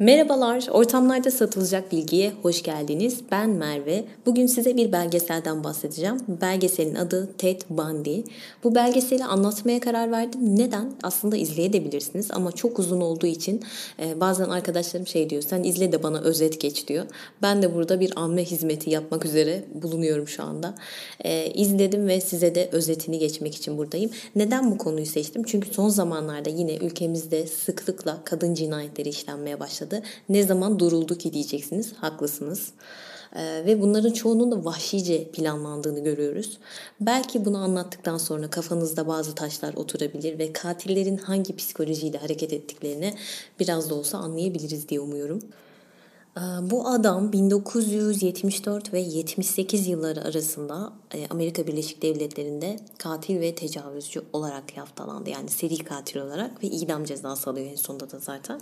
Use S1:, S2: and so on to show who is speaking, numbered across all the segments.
S1: Merhabalar, ortamlarda satılacak bilgiye hoş geldiniz. Ben Merve. Bugün size bir belgeselden bahsedeceğim. Belgeselin adı Ted Bundy. Bu belgeseli anlatmaya karar verdim. Neden? Aslında izleyebilirsiniz ama çok uzun olduğu için e, bazen arkadaşlarım şey diyor, sen izle de bana özet geç diyor. Ben de burada bir amme hizmeti yapmak üzere bulunuyorum şu anda. E, izledim ve size de özetini geçmek için buradayım. Neden bu konuyu seçtim? Çünkü son zamanlarda yine ülkemizde sıklıkla kadın cinayetleri işlenmeye başladı başladı. Ne zaman duruldu ki diyeceksiniz. Haklısınız. Ee, ve bunların çoğunun da vahşice planlandığını görüyoruz. Belki bunu anlattıktan sonra kafanızda bazı taşlar oturabilir ve katillerin hangi psikolojiyle hareket ettiklerini biraz da olsa anlayabiliriz diye umuyorum. Ee, bu adam 1974 ve 78 yılları arasında Amerika Birleşik Devletleri'nde katil ve tecavüzcü olarak yaftalandı. Yani seri katil olarak ve idam cezası alıyor en sonunda da zaten.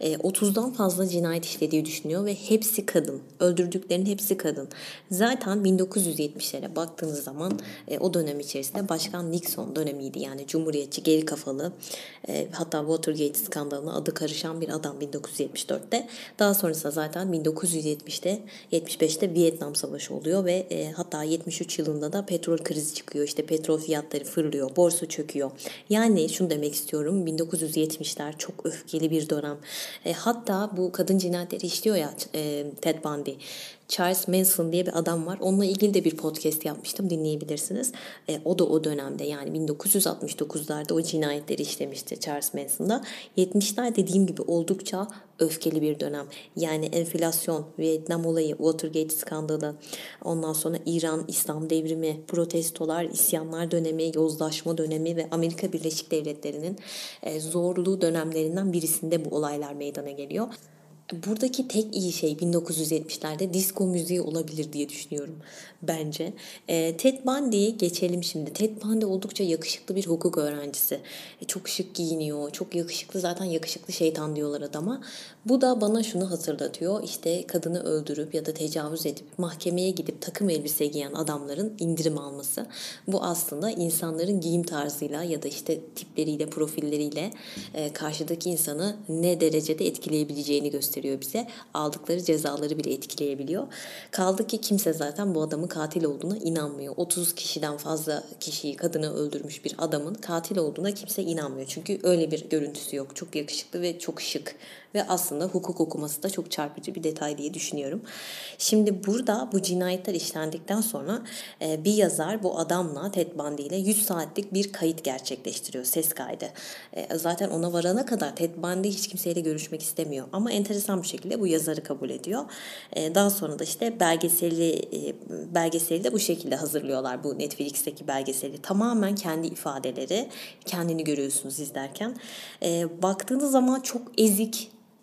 S1: 30'dan e, fazla cinayet işlediği düşünüyor ve hepsi kadın. Öldürdüklerinin hepsi kadın. Zaten 1970'lere baktığınız zaman e, o dönem içerisinde Başkan Nixon dönemiydi. Yani Cumhuriyetçi, geri kafalı hatta Watergate skandalına adı karışan bir adam 1974'te. Daha sonrasında zaten 1970'te 75'te Vietnam Savaşı oluyor ve hatta 73 yılında da petrol krizi çıkıyor. İşte petrol fiyatları fırlıyor, borsa çöküyor. Yani şunu demek istiyorum 1970'ler çok öfkeli bir dönem. E, hatta bu kadın cinayetleri işliyor ya e, Ted Bundy. Charles Manson diye bir adam var. Onunla ilgili de bir podcast yapmıştım dinleyebilirsiniz. E, o da o dönemde yani 1969'larda o cinayetleri işlemişti Charles Manson'da. 70'ler dediğim gibi oldukça öfkeli bir dönem. Yani enflasyon, Vietnam olayı, Watergate skandalı, ondan sonra İran, İslam devrimi, protestolar, isyanlar dönemi, yozlaşma dönemi ve Amerika Birleşik Devletleri'nin e, zorlu dönemlerinden birisinde bu olaylar meydana geliyor. Buradaki tek iyi şey 1970'lerde disco müziği olabilir diye düşünüyorum bence. E, Ted Bundy'ye geçelim şimdi. Ted Bundy oldukça yakışıklı bir hukuk öğrencisi. E, çok şık giyiniyor, çok yakışıklı zaten yakışıklı şeytan diyorlar adama. Bu da bana şunu hatırlatıyor. İşte kadını öldürüp ya da tecavüz edip mahkemeye gidip takım elbise giyen adamların indirim alması. Bu aslında insanların giyim tarzıyla ya da işte tipleriyle, profilleriyle e, karşıdaki insanı ne derecede etkileyebileceğini gösteriyor bize. Aldıkları cezaları bile etkileyebiliyor. Kaldı ki kimse zaten bu adamın katil olduğuna inanmıyor. 30 kişiden fazla kişiyi, kadını öldürmüş bir adamın katil olduğuna kimse inanmıyor. Çünkü öyle bir görüntüsü yok. Çok yakışıklı ve çok şık ve aslında hukuk okuması da çok çarpıcı bir detay diye düşünüyorum. Şimdi burada bu cinayetler işlendikten sonra e, bir yazar bu adamla Ted Bundy ile 100 saatlik bir kayıt gerçekleştiriyor. Ses kaydı. E, zaten ona varana kadar Ted Bundy hiç kimseyle görüşmek istemiyor. Ama enteresan bir şekilde bu yazarı kabul ediyor. E, daha sonra da işte belgeseli belgeseli de bu şekilde hazırlıyorlar bu Netflix'teki belgeseli. Tamamen kendi ifadeleri. Kendini görüyorsunuz izlerken. baktığınız zaman çok ezik,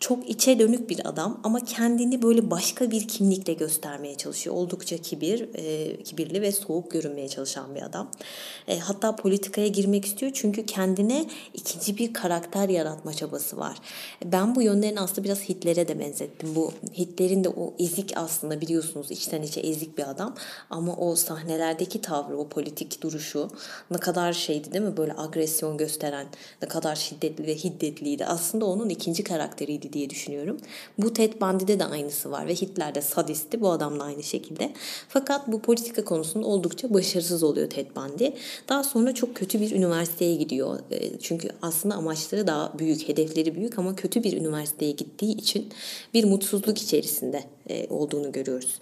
S1: çok içe dönük bir adam ama kendini böyle başka bir kimlikle göstermeye çalışıyor. Oldukça kibir, e, kibirli ve soğuk görünmeye çalışan bir adam. E, hatta politikaya girmek istiyor çünkü kendine ikinci bir karakter yaratma çabası var. Ben bu yönlerini aslında biraz Hitler'e de benzettim. Bu Hitler'in de o ezik aslında biliyorsunuz içten içe ezik bir adam ama o sahnelerdeki tavrı, o politik duruşu ne kadar şeydi değil mi? Böyle agresyon gösteren, ne kadar şiddetli ve hiddetliydi. Aslında onun ikinci karakteriydi diye düşünüyorum. Bu Ted Bundy'de de aynısı var ve Hitler de sadisti bu adam da aynı şekilde. Fakat bu politika konusunda oldukça başarısız oluyor Ted Bundy. Daha sonra çok kötü bir üniversiteye gidiyor. E, çünkü aslında amaçları daha büyük, hedefleri büyük ama kötü bir üniversiteye gittiği için bir mutsuzluk içerisinde e, olduğunu görüyoruz.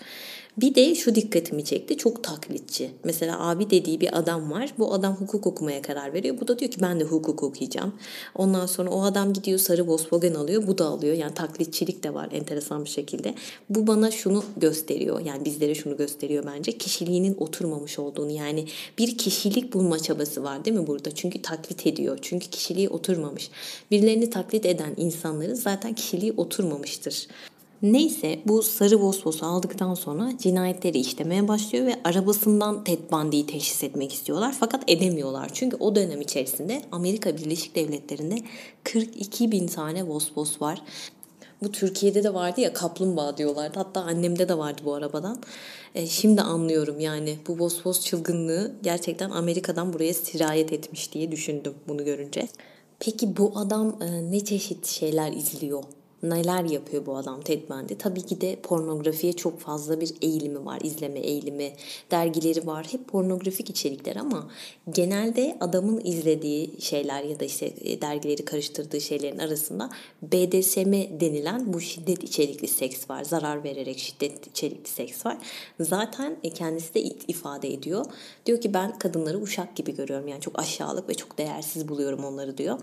S1: Bir de şu dikkatimi çekti. Çok taklitçi. Mesela abi dediği bir adam var. Bu adam hukuk okumaya karar veriyor. Bu da diyor ki ben de hukuk okuyacağım. Ondan sonra o adam gidiyor sarı Volkswagen alıyor. Bu da alıyor. Yani taklitçilik de var enteresan bir şekilde. Bu bana şunu gösteriyor. Yani bizlere şunu gösteriyor bence. Kişiliğinin oturmamış olduğunu. Yani bir kişilik bulma çabası var değil mi burada? Çünkü taklit ediyor. Çünkü kişiliği oturmamış. Birilerini taklit eden insanların zaten kişiliği oturmamıştır. Neyse bu sarı Vosvos'u aldıktan sonra cinayetleri işlemeye başlıyor ve arabasından Ted Bundy'yi teşhis etmek istiyorlar. Fakat edemiyorlar. Çünkü o dönem içerisinde Amerika Birleşik Devletleri'nde 42 bin tane Vosvos var. Bu Türkiye'de de vardı ya kaplumbağa diyorlardı. Hatta annemde de vardı bu arabadan. E, şimdi anlıyorum yani bu Vosvos çılgınlığı gerçekten Amerika'dan buraya sirayet etmiş diye düşündüm bunu görünce. Peki bu adam e, ne çeşit şeyler izliyor? Neler yapıyor bu adam Ted Bundy? Tabii ki de pornografiye çok fazla bir eğilimi var, izleme eğilimi, dergileri var. Hep pornografik içerikler ama genelde adamın izlediği şeyler ya da işte e, dergileri karıştırdığı şeylerin arasında BDSM denilen bu şiddet içerikli seks var. Zarar vererek şiddet içerikli seks var. Zaten e, kendisi de ifade ediyor. Diyor ki ben kadınları uşak gibi görüyorum. Yani çok aşağılık ve çok değersiz buluyorum onları diyor.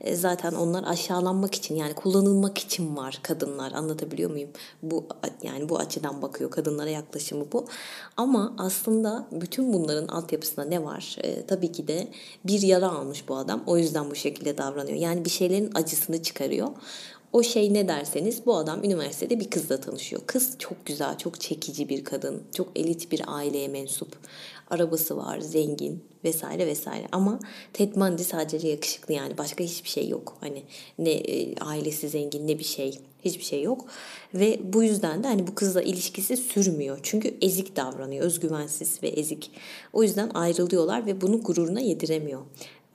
S1: E, zaten onlar aşağılanmak için yani kullanılmak için için var kadınlar anlatabiliyor muyum? Bu yani bu açıdan bakıyor kadınlara yaklaşımı bu. Ama aslında bütün bunların altyapısında ne var? E, tabii ki de bir yara almış bu adam. O yüzden bu şekilde davranıyor. Yani bir şeylerin acısını çıkarıyor. O şey ne derseniz bu adam üniversitede bir kızla tanışıyor. Kız çok güzel, çok çekici bir kadın. Çok elit bir aileye mensup. Arabası var, zengin vesaire vesaire. Ama Ted Bundy sadece yakışıklı yani başka hiçbir şey yok. Hani ne e, ailesi zengin ne bir şey hiçbir şey yok. Ve bu yüzden de hani bu kızla ilişkisi sürmüyor. Çünkü ezik davranıyor, özgüvensiz ve ezik. O yüzden ayrılıyorlar ve bunu gururuna yediremiyor.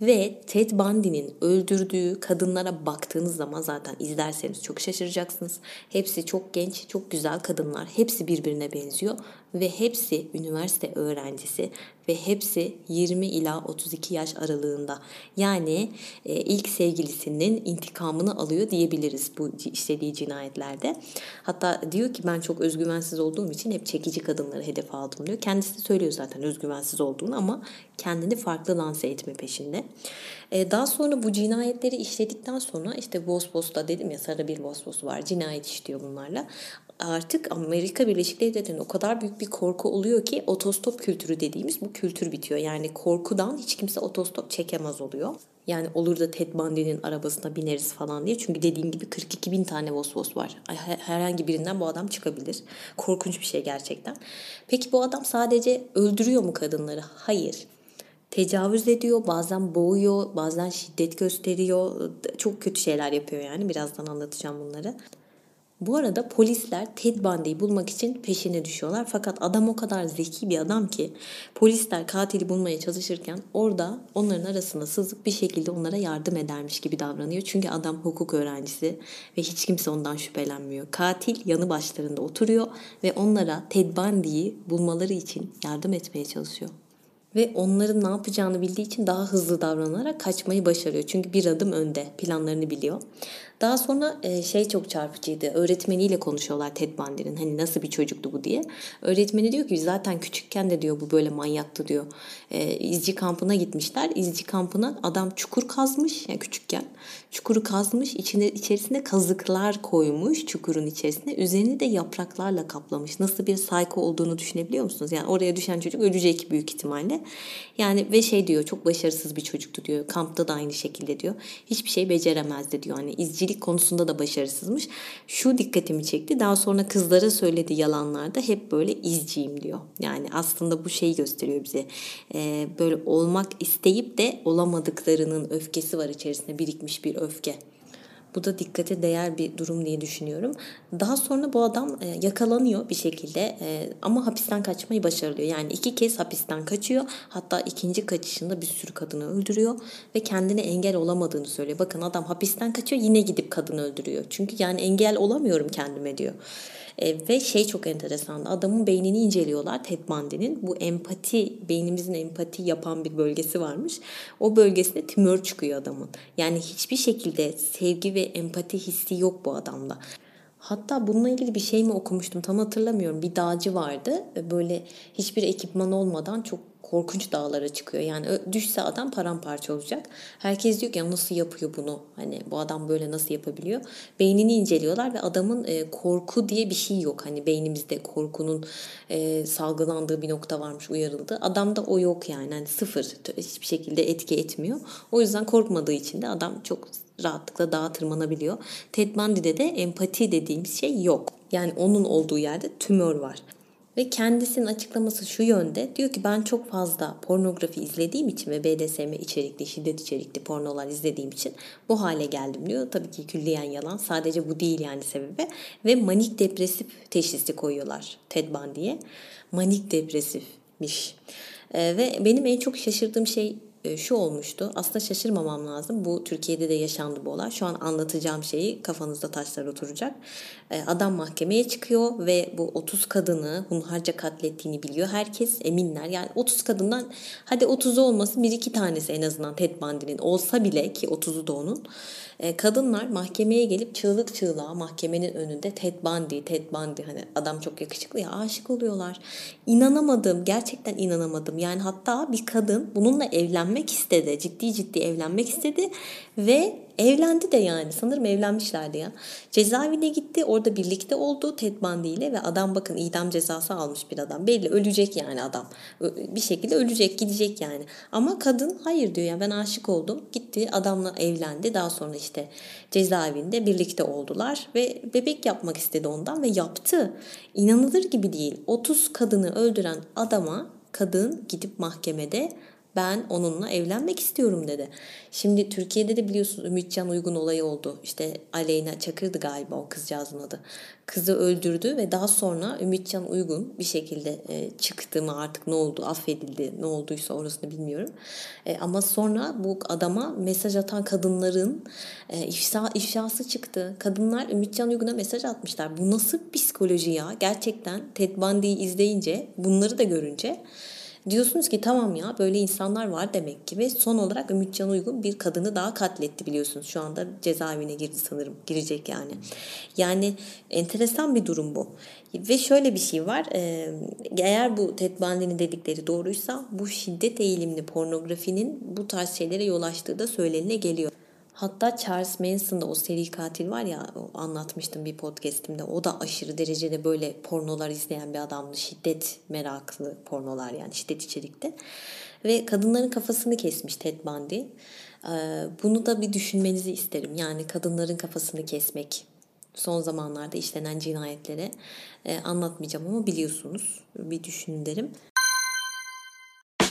S1: Ve Ted Bundy'nin öldürdüğü kadınlara baktığınız zaman zaten izlerseniz çok şaşıracaksınız. Hepsi çok genç, çok güzel kadınlar. Hepsi birbirine benziyor ve hepsi üniversite öğrencisi ve hepsi 20 ila 32 yaş aralığında. Yani e, ilk sevgilisinin intikamını alıyor diyebiliriz bu işlediği cinayetlerde. Hatta diyor ki ben çok özgüvensiz olduğum için hep çekici kadınları hedef aldım diyor. Kendisi de söylüyor zaten özgüvensiz olduğunu ama kendini farklı lanse etme peşinde. E, daha sonra bu cinayetleri işledikten sonra işte Vosvos'ta dedim ya sarı bir Vosvos var cinayet işliyor bunlarla artık Amerika Birleşik Devletleri'nde o kadar büyük bir korku oluyor ki otostop kültürü dediğimiz bu kültür bitiyor. Yani korkudan hiç kimse otostop çekemez oluyor. Yani olur da Ted Bundy'nin arabasına bineriz falan diye. Çünkü dediğim gibi 42 bin tane Vosvos var. Herhangi birinden bu adam çıkabilir. Korkunç bir şey gerçekten. Peki bu adam sadece öldürüyor mu kadınları? Hayır. Tecavüz ediyor, bazen boğuyor, bazen şiddet gösteriyor. Çok kötü şeyler yapıyor yani. Birazdan anlatacağım bunları. Bu arada polisler Ted Bundy'yi bulmak için peşine düşüyorlar. Fakat adam o kadar zeki bir adam ki polisler katili bulmaya çalışırken orada onların arasına sızıp bir şekilde onlara yardım edermiş gibi davranıyor. Çünkü adam hukuk öğrencisi ve hiç kimse ondan şüphelenmiyor. Katil yanı başlarında oturuyor ve onlara Ted Bundy'yi bulmaları için yardım etmeye çalışıyor ve onların ne yapacağını bildiği için daha hızlı davranarak kaçmayı başarıyor. Çünkü bir adım önde planlarını biliyor. Daha sonra e, şey çok çarpıcıydı. Öğretmeniyle konuşuyorlar Ted Bundy'nin. Hani nasıl bir çocuktu bu diye. Öğretmeni diyor ki zaten küçükken de diyor bu böyle manyaktı diyor. E, kampına gitmişler. İzci kampına adam çukur kazmış yani küçükken. Çukuru kazmış. içine içerisine kazıklar koymuş çukurun içerisine. Üzerini de yapraklarla kaplamış. Nasıl bir psycho olduğunu düşünebiliyor musunuz? Yani oraya düşen çocuk ölecek büyük ihtimalle. Yani ve şey diyor çok başarısız bir çocuktu diyor. Kampta da aynı şekilde diyor. Hiçbir şey beceremezdi diyor. Hani izci evlilik konusunda da başarısızmış. Şu dikkatimi çekti. Daha sonra kızlara söylediği yalanlarda hep böyle izciyim diyor. Yani aslında bu şeyi gösteriyor bize. Ee, böyle olmak isteyip de olamadıklarının öfkesi var içerisinde birikmiş bir öfke. Bu da dikkate değer bir durum diye düşünüyorum. Daha sonra bu adam e, yakalanıyor bir şekilde e, ama hapisten kaçmayı başarıyor. Yani iki kez hapisten kaçıyor. Hatta ikinci kaçışında bir sürü kadını öldürüyor ve kendine engel olamadığını söylüyor. Bakın adam hapisten kaçıyor yine gidip kadın öldürüyor. Çünkü yani engel olamıyorum kendime diyor. E, ve şey çok enteresan. Adamın beynini inceliyorlar Ted Bundy'nin. Bu empati, beynimizin empati yapan bir bölgesi varmış. O bölgesinde tümör çıkıyor adamın. Yani hiçbir şekilde sevgi ve empati hissi yok bu adamda. Hatta bununla ilgili bir şey mi okumuştum tam hatırlamıyorum. Bir dağcı vardı. Böyle hiçbir ekipman olmadan çok korkunç dağlara çıkıyor. Yani düşse adam paramparça olacak. Herkes diyor ki ya nasıl yapıyor bunu? Hani bu adam böyle nasıl yapabiliyor? Beynini inceliyorlar ve adamın e, korku diye bir şey yok. Hani beynimizde korkunun e, salgılandığı bir nokta varmış uyarıldı. Adamda o yok yani. Hani sıfır hiçbir şekilde etki etmiyor. O yüzden korkmadığı için de adam çok rahatlıkla dağa tırmanabiliyor. Ted Bundy'de de empati dediğimiz şey yok. Yani onun olduğu yerde tümör var. Ve kendisinin açıklaması şu yönde. Diyor ki ben çok fazla pornografi izlediğim için ve BDSM içerikli, şiddet içerikli pornolar izlediğim için bu hale geldim diyor. Tabii ki külliyen yalan. Sadece bu değil yani sebebi. Ve manik depresif teşhisi koyuyorlar Ted Bundy'ye. Manik depresifmiş. Ee, ve benim en çok şaşırdığım şey şu olmuştu. Aslında şaşırmamam lazım. Bu Türkiye'de de yaşandı bu olay. Şu an anlatacağım şeyi kafanızda taşlar oturacak. E, adam mahkemeye çıkıyor ve bu 30 kadını hunharca katlettiğini biliyor. Herkes eminler. Yani 30 kadından hadi 30'u olmasın bir iki tanesi en azından Ted Bundy'nin olsa bile ki 30'u da onun. E, kadınlar mahkemeye gelip çığlık çığlığa mahkemenin önünde Ted Bundy, Ted Bundy hani adam çok yakışıklı ya aşık oluyorlar. İnanamadım. Gerçekten inanamadım. Yani hatta bir kadın bununla evlenmek istedi. Ciddi ciddi evlenmek istedi ve Evlendi de yani sanırım evlenmişlerdi ya. Cezaevine gitti orada birlikte oldu Ted Bundy ile ve adam bakın idam cezası almış bir adam. Belli ölecek yani adam. Bir şekilde ölecek gidecek yani. Ama kadın hayır diyor yani ben aşık oldum. Gitti adamla evlendi. Daha sonra işte cezaevinde birlikte oldular ve bebek yapmak istedi ondan ve yaptı. İnanılır gibi değil. 30 kadını öldüren adama kadın gidip mahkemede ben onunla evlenmek istiyorum dedi. Şimdi Türkiye'de de biliyorsunuz Ümitcan Uygun olayı oldu. İşte Aleyna Çakır'dı galiba o kızcağızın adı. Kızı öldürdü ve daha sonra Ümitcan Uygun bir şekilde e, çıktı mı artık ne oldu affedildi ne olduysa orasını bilmiyorum. E, ama sonra bu adama mesaj atan kadınların e, ifşa, ifşası çıktı. Kadınlar Ümitcan Uygun'a mesaj atmışlar. Bu nasıl psikoloji ya? Gerçekten Ted Bundy'yi izleyince bunları da görünce Diyorsunuz ki tamam ya böyle insanlar var demek ki ve son olarak Ümitcan Uygun bir kadını daha katletti biliyorsunuz. Şu anda cezaevine girdi sanırım. Girecek yani. Yani enteresan bir durum bu. Ve şöyle bir şey var. Eğer bu Ted Bundy'nin dedikleri doğruysa bu şiddet eğilimli pornografinin bu tarz şeylere yol açtığı da söylenine geliyor. Hatta Charles Manson'da o seri katil var ya anlatmıştım bir podcastimde. O da aşırı derecede böyle pornolar izleyen bir adamdı. Şiddet meraklı pornolar yani şiddet içerikte. Ve kadınların kafasını kesmiş Ted Bundy. Bunu da bir düşünmenizi isterim. Yani kadınların kafasını kesmek son zamanlarda işlenen cinayetlere anlatmayacağım ama biliyorsunuz bir düşünün derim.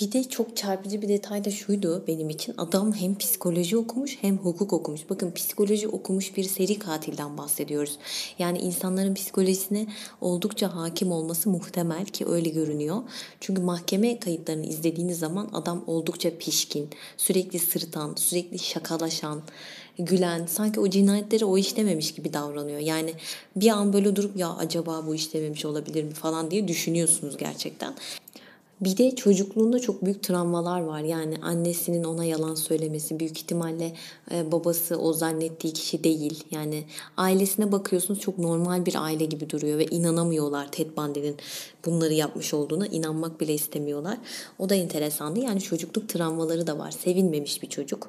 S1: Bir de çok çarpıcı bir detay da şuydu benim için. Adam hem psikoloji okumuş hem hukuk okumuş. Bakın psikoloji okumuş bir seri katilden bahsediyoruz. Yani insanların psikolojisine oldukça hakim olması muhtemel ki öyle görünüyor. Çünkü mahkeme kayıtlarını izlediğiniz zaman adam oldukça pişkin, sürekli sırıtan, sürekli şakalaşan, gülen, sanki o cinayetleri o işlememiş gibi davranıyor. Yani bir an böyle durup ya acaba bu işlememiş olabilir mi falan diye düşünüyorsunuz gerçekten. Bir de çocukluğunda çok büyük travmalar var. Yani annesinin ona yalan söylemesi, büyük ihtimalle e, babası o zannettiği kişi değil. Yani ailesine bakıyorsunuz çok normal bir aile gibi duruyor ve inanamıyorlar Ted Bundy'nin bunları yapmış olduğuna. inanmak bile istemiyorlar. O da enteresandı. Yani çocukluk travmaları da var. Sevinmemiş bir çocuk.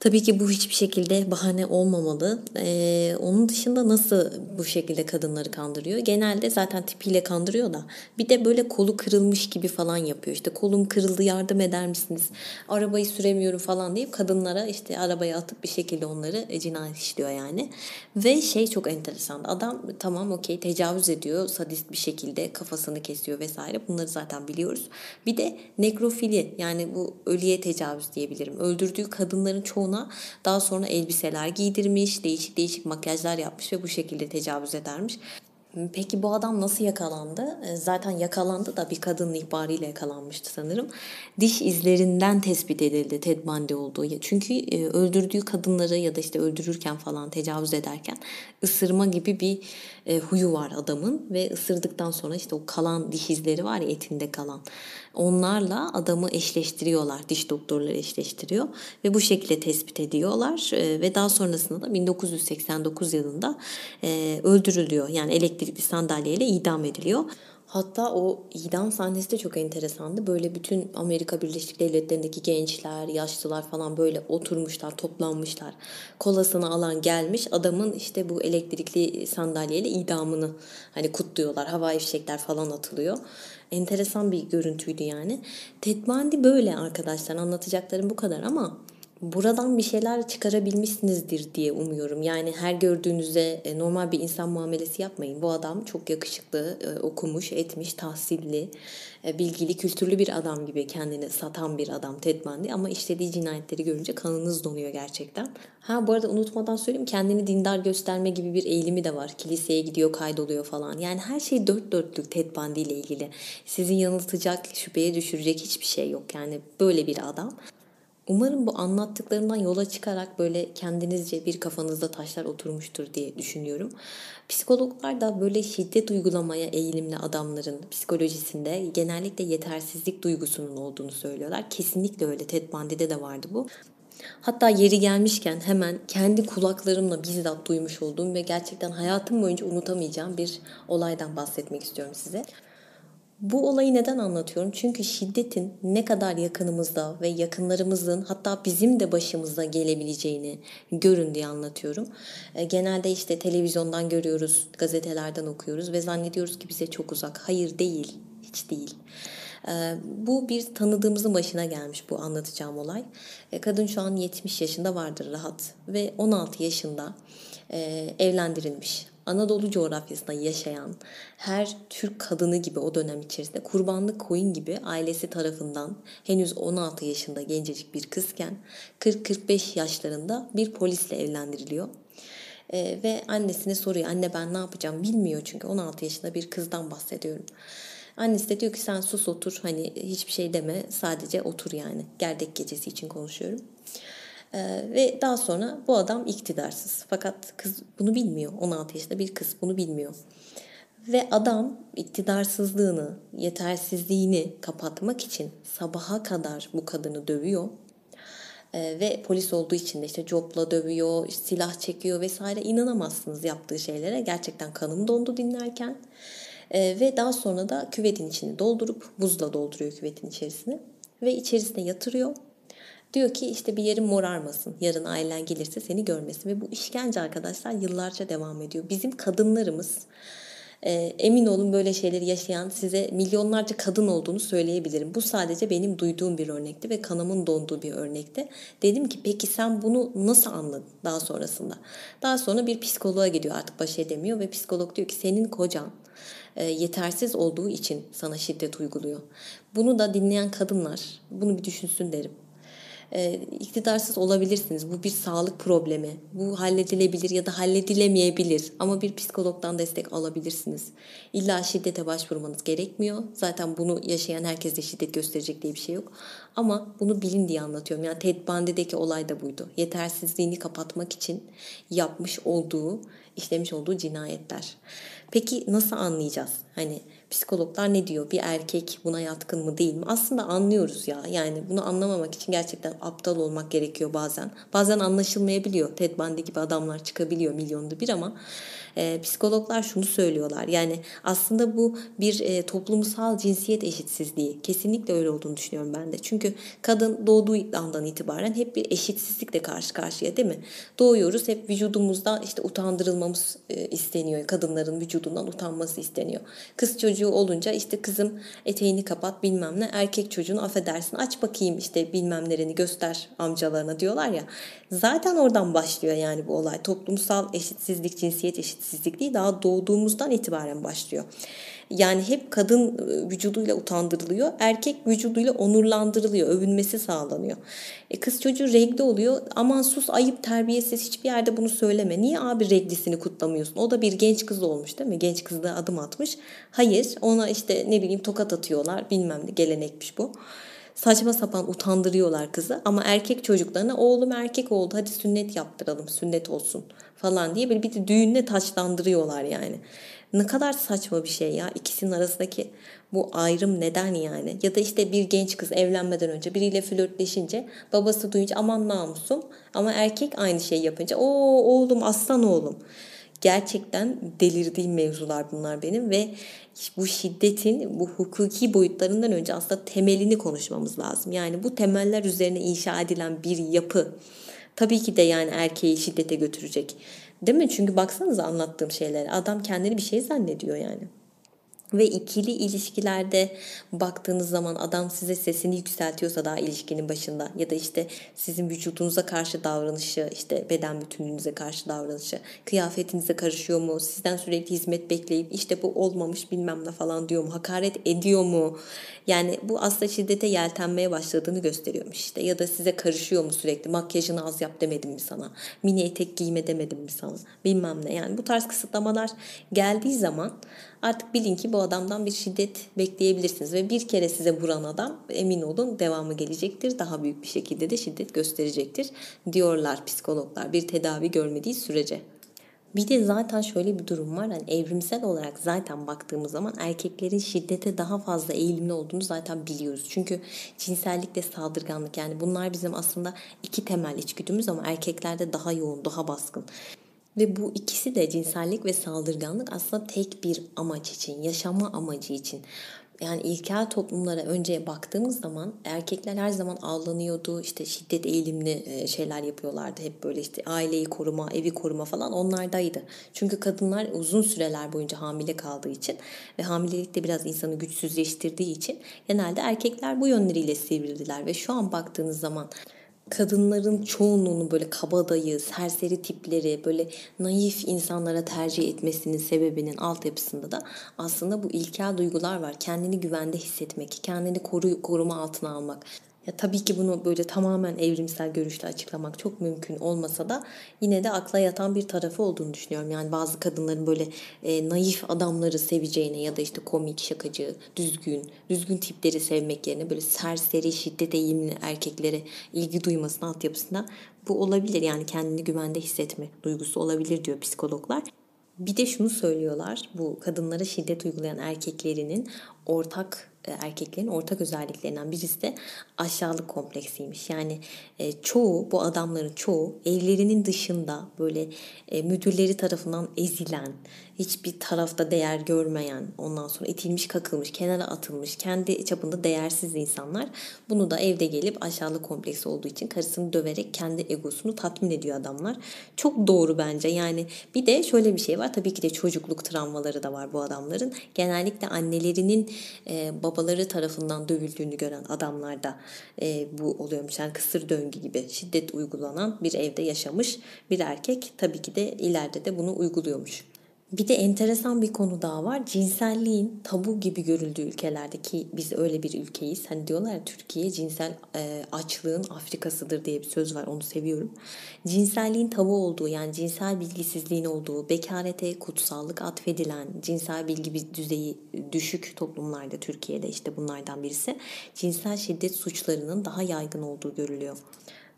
S1: Tabii ki bu hiçbir şekilde bahane olmamalı. Ee, onun dışında nasıl bu şekilde kadınları kandırıyor? Genelde zaten tipiyle kandırıyor da bir de böyle kolu kırılmış gibi falan yapıyor. İşte kolum kırıldı yardım eder misiniz? Arabayı süremiyorum falan deyip kadınlara işte arabaya atıp bir şekilde onları cinayet işliyor yani. Ve şey çok enteresan. Adam tamam okey tecavüz ediyor sadist bir şekilde kafasını kesiyor vesaire. Bunları zaten biliyoruz. Bir de nekrofili yani bu ölüye tecavüz diyebilirim. Öldürdüğü kadınların çoğu ona daha sonra elbiseler giydirmiş, değişik değişik makyajlar yapmış ve bu şekilde tecavüz edermiş. Peki bu adam nasıl yakalandı? E, zaten yakalandı da bir kadının ihbarıyla yakalanmıştı sanırım. Diş izlerinden tespit edildi Ted Bundy olduğu. Çünkü e, öldürdüğü kadınları ya da işte öldürürken falan tecavüz ederken ısırma gibi bir e, huyu var adamın ve ısırdıktan sonra işte o kalan diş izleri var ya etinde kalan. Onlarla adamı eşleştiriyorlar. Diş doktorları eşleştiriyor ve bu şekilde tespit ediyorlar ve daha sonrasında da 1989 yılında öldürülüyor. Yani elektrik elektrikli sandalyeyle idam ediliyor. Hatta o idam sahnesi de çok enteresandı. Böyle bütün Amerika Birleşik Devletleri'ndeki gençler, yaşlılar falan böyle oturmuşlar, toplanmışlar. Kolasını alan gelmiş adamın işte bu elektrikli sandalyeyle idamını hani kutluyorlar. Havai fişekler falan atılıyor. Enteresan bir görüntüydü yani. Ted Bundy böyle arkadaşlar anlatacaklarım bu kadar ama buradan bir şeyler çıkarabilmişsinizdir diye umuyorum. Yani her gördüğünüzde e, normal bir insan muamelesi yapmayın. Bu adam çok yakışıklı, e, okumuş, etmiş, tahsilli, e, bilgili, kültürlü bir adam gibi kendini satan bir adam Ted Bundy. Ama işlediği cinayetleri görünce kanınız donuyor gerçekten. Ha bu arada unutmadan söyleyeyim kendini dindar gösterme gibi bir eğilimi de var. Kiliseye gidiyor, kaydoluyor falan. Yani her şey dört dörtlük Ted Bundy ile ilgili. Sizi yanıltacak, şüpheye düşürecek hiçbir şey yok. Yani böyle bir adam. Umarım bu anlattıklarımdan yola çıkarak böyle kendinizce bir kafanızda taşlar oturmuştur diye düşünüyorum. Psikologlar da böyle şiddet uygulamaya eğilimli adamların psikolojisinde genellikle yetersizlik duygusunun olduğunu söylüyorlar. Kesinlikle öyle. Ted Bundy'de de vardı bu. Hatta yeri gelmişken hemen kendi kulaklarımla bizzat duymuş olduğum ve gerçekten hayatım boyunca unutamayacağım bir olaydan bahsetmek istiyorum size. Bu olayı neden anlatıyorum? Çünkü şiddetin ne kadar yakınımızda ve yakınlarımızın hatta bizim de başımıza gelebileceğini görün diye anlatıyorum. E, genelde işte televizyondan görüyoruz, gazetelerden okuyoruz ve zannediyoruz ki bize çok uzak. Hayır değil, hiç değil. E, bu bir tanıdığımızın başına gelmiş bu anlatacağım olay. E, kadın şu an 70 yaşında vardır rahat ve 16 yaşında evlendirilmiş. Anadolu coğrafyasında yaşayan her Türk kadını gibi o dönem içerisinde kurbanlık koyun gibi ailesi tarafından henüz 16 yaşında gencecik bir kızken 40-45 yaşlarında bir polisle evlendiriliyor. Ee, ve annesine soruyor anne ben ne yapacağım bilmiyor çünkü 16 yaşında bir kızdan bahsediyorum. Annesi de diyor ki sen sus otur hani hiçbir şey deme sadece otur yani gerdek gecesi için konuşuyorum. Ee, ve daha sonra bu adam iktidarsız. Fakat kız bunu bilmiyor. 16 yaşında bir kız bunu bilmiyor. Ve adam iktidarsızlığını, yetersizliğini kapatmak için sabaha kadar bu kadını dövüyor. Ee, ve polis olduğu için de işte copla dövüyor, silah çekiyor vesaire inanamazsınız yaptığı şeylere. Gerçekten kanım dondu dinlerken. Ee, ve daha sonra da küvetin içini doldurup buzla dolduruyor küvetin içerisine. Ve içerisine yatırıyor Diyor ki işte bir yerin morarmasın. Yarın ailen gelirse seni görmesin. Ve bu işkence arkadaşlar yıllarca devam ediyor. Bizim kadınlarımız e, emin olun böyle şeyleri yaşayan size milyonlarca kadın olduğunu söyleyebilirim. Bu sadece benim duyduğum bir örnekti ve kanımın donduğu bir örnekti. Dedim ki peki sen bunu nasıl anladın daha sonrasında? Daha sonra bir psikoloğa gidiyor artık baş edemiyor ve psikolog diyor ki senin kocan e, yetersiz olduğu için sana şiddet uyguluyor. Bunu da dinleyen kadınlar bunu bir düşünsün derim e, iktidarsız olabilirsiniz. Bu bir sağlık problemi. Bu halledilebilir ya da halledilemeyebilir. Ama bir psikologdan destek alabilirsiniz. İlla şiddete başvurmanız gerekmiyor. Zaten bunu yaşayan herkes de şiddet gösterecek diye bir şey yok. Ama bunu bilin diye anlatıyorum. Yani Ted Bundy'deki olay da buydu. Yetersizliğini kapatmak için yapmış olduğu, işlemiş olduğu cinayetler. Peki nasıl anlayacağız? Hani psikologlar ne diyor? Bir erkek buna yatkın mı değil mi? Aslında anlıyoruz ya. Yani bunu anlamamak için gerçekten aptal olmak gerekiyor bazen. Bazen anlaşılmayabiliyor. Ted Bundy gibi adamlar çıkabiliyor milyonda bir ama e, psikologlar şunu söylüyorlar. Yani aslında bu bir e, toplumsal cinsiyet eşitsizliği. Kesinlikle öyle olduğunu düşünüyorum ben de. Çünkü kadın doğduğu andan itibaren hep bir eşitsizlikle karşı karşıya değil mi? Doğuyoruz hep vücudumuzda işte utandırılmamız e, isteniyor. Kadınların vücudundan utanması isteniyor. Kız çocuğu olunca işte kızım eteğini kapat bilmem ne. Erkek çocuğunu affedersin aç bakayım işte bilmem nereni göster amcalarına diyorlar ya. Zaten oradan başlıyor yani bu olay. Toplumsal eşitsizlik, cinsiyet eşitsizliği eşitsizlik daha doğduğumuzdan itibaren başlıyor. Yani hep kadın e, vücuduyla utandırılıyor, erkek vücuduyla onurlandırılıyor, övünmesi sağlanıyor. E kız çocuğu regle oluyor, aman sus ayıp terbiyesiz hiçbir yerde bunu söyleme. Niye abi reglisini kutlamıyorsun? O da bir genç kız olmuş değil mi? Genç kız da adım atmış. Hayır ona işte ne bileyim tokat atıyorlar bilmem ne gelenekmiş bu saçma sapan utandırıyorlar kızı. Ama erkek çocuklarına oğlum erkek oldu hadi sünnet yaptıralım sünnet olsun. falan diye bir, bir de düğünle taçlandırıyorlar yani. Ne kadar saçma bir şey ya. İkisinin arasındaki bu ayrım neden yani? Ya da işte bir genç kız evlenmeden önce biriyle flörtleşince babası duyunca aman namusum. Ama erkek aynı şeyi yapınca o oğlum aslan oğlum gerçekten delirdiğim mevzular bunlar benim ve bu şiddetin bu hukuki boyutlarından önce aslında temelini konuşmamız lazım. Yani bu temeller üzerine inşa edilen bir yapı tabii ki de yani erkeği şiddete götürecek. Değil mi? Çünkü baksanıza anlattığım şeyler. Adam kendini bir şey zannediyor yani. Ve ikili ilişkilerde baktığınız zaman adam size sesini yükseltiyorsa daha ilişkinin başında ya da işte sizin vücudunuza karşı davranışı, işte beden bütünlüğünüze karşı davranışı, kıyafetinize karışıyor mu, sizden sürekli hizmet bekleyip işte bu olmamış bilmem ne falan diyor mu, hakaret ediyor mu? Yani bu aslında şiddete yeltenmeye başladığını gösteriyormuş işte. Ya da size karışıyor mu sürekli, makyajını az yap demedim mi sana, mini etek giyme demedim mi sana, bilmem ne. Yani bu tarz kısıtlamalar geldiği zaman artık bilin ki bu adamdan bir şiddet bekleyebilirsiniz. Ve bir kere size vuran adam emin olun devamı gelecektir. Daha büyük bir şekilde de şiddet gösterecektir diyorlar psikologlar bir tedavi görmediği sürece. Bir de zaten şöyle bir durum var. Yani evrimsel olarak zaten baktığımız zaman erkeklerin şiddete daha fazla eğilimli olduğunu zaten biliyoruz. Çünkü cinsellik ve saldırganlık yani bunlar bizim aslında iki temel içgüdümüz ama erkeklerde daha yoğun, daha baskın. Ve bu ikisi de cinsellik ve saldırganlık aslında tek bir amaç için, yaşama amacı için. Yani ilkel toplumlara önce baktığımız zaman erkekler her zaman avlanıyordu. işte şiddet eğilimli e, şeyler yapıyorlardı. Hep böyle işte aileyi koruma, evi koruma falan onlardaydı. Çünkü kadınlar uzun süreler boyunca hamile kaldığı için ve hamilelik de biraz insanı güçsüzleştirdiği için genelde erkekler bu yönleriyle sivrildiler. Ve şu an baktığınız zaman kadınların çoğunluğunun böyle kabadayı, serseri tipleri, böyle naif insanlara tercih etmesinin sebebinin altyapısında da aslında bu ilkel duygular var. Kendini güvende hissetmek, kendini koru, koruma altına almak. Ya tabii ki bunu böyle tamamen evrimsel görüşle açıklamak çok mümkün olmasa da yine de akla yatan bir tarafı olduğunu düşünüyorum. Yani bazı kadınların böyle e, naif adamları seveceğine ya da işte komik, şakacı, düzgün, düzgün tipleri sevmek yerine böyle serseri, şiddet eğimli erkeklere ilgi duymasının altyapısında bu olabilir. Yani kendini güvende hissetme duygusu olabilir diyor psikologlar. Bir de şunu söylüyorlar bu kadınlara şiddet uygulayan erkeklerinin ortak erkeklerin ortak özelliklerinden birisi de aşağılık kompleksiymiş. Yani e, çoğu bu adamların çoğu evlerinin dışında böyle e, müdürleri tarafından ezilen, hiçbir tarafta değer görmeyen, ondan sonra itilmiş, kakılmış, kenara atılmış, kendi çapında değersiz insanlar. Bunu da evde gelip aşağılık kompleksi olduğu için karısını döverek kendi egosunu tatmin ediyor adamlar. Çok doğru bence. Yani bir de şöyle bir şey var. Tabii ki de çocukluk travmaları da var bu adamların. Genellikle annelerinin e, babaları tarafından dövüldüğünü gören adamlarda e, bu oluyormuş. Yani kısır döngü gibi şiddet uygulanan bir evde yaşamış bir erkek tabii ki de ileride de bunu uyguluyormuş. Bir de enteresan bir konu daha var. Cinselliğin tabu gibi görüldüğü ülkelerde ki biz öyle bir ülkeyiz. Hani diyorlar ya Türkiye cinsel e, açlığın Afrikasıdır diye bir söz var. Onu seviyorum. Cinselliğin tabu olduğu yani cinsel bilgisizliğin olduğu, bekarete kutsallık atfedilen, cinsel bilgi düzeyi düşük toplumlarda Türkiye'de işte bunlardan birisi. Cinsel şiddet suçlarının daha yaygın olduğu görülüyor.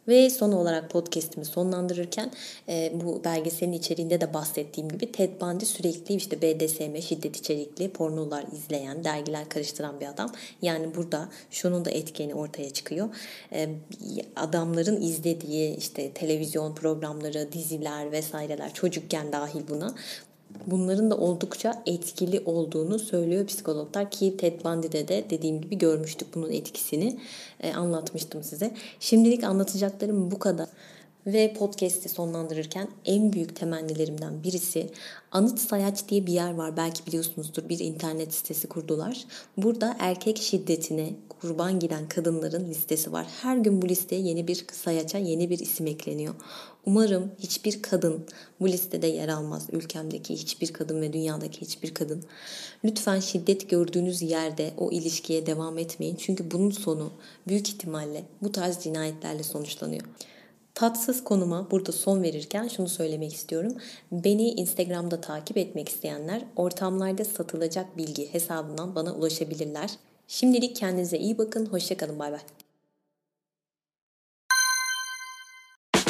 S1: Ve son olarak podcast'imi sonlandırırken e, bu belgeselin içeriğinde de bahsettiğim gibi Ted Bundy sürekli işte BDSM şiddet içerikli pornolar izleyen, dergiler karıştıran bir adam. Yani burada şunun da etkeni ortaya çıkıyor. E, adamların izlediği işte televizyon programları, diziler vesaireler çocukken dahil buna bunların da oldukça etkili olduğunu söylüyor psikologlar ki Ted Bundy'de de dediğim gibi görmüştük bunun etkisini e, anlatmıştım size. Şimdilik anlatacaklarım bu kadar. Ve podcast'i sonlandırırken en büyük temennilerimden birisi Anıt Sayaç diye bir yer var. Belki biliyorsunuzdur bir internet sitesi kurdular. Burada erkek şiddetine kurban giden kadınların listesi var. Her gün bu listeye yeni bir sayaça yeni bir isim ekleniyor. Umarım hiçbir kadın bu listede yer almaz. Ülkemdeki hiçbir kadın ve dünyadaki hiçbir kadın. Lütfen şiddet gördüğünüz yerde o ilişkiye devam etmeyin. Çünkü bunun sonu büyük ihtimalle bu tarz cinayetlerle sonuçlanıyor. Tatsız konuma burada son verirken şunu söylemek istiyorum. Beni Instagram'da takip etmek isteyenler ortamlarda satılacak bilgi hesabından bana ulaşabilirler. Şimdilik kendinize iyi bakın. Hoşçakalın. Bay bay.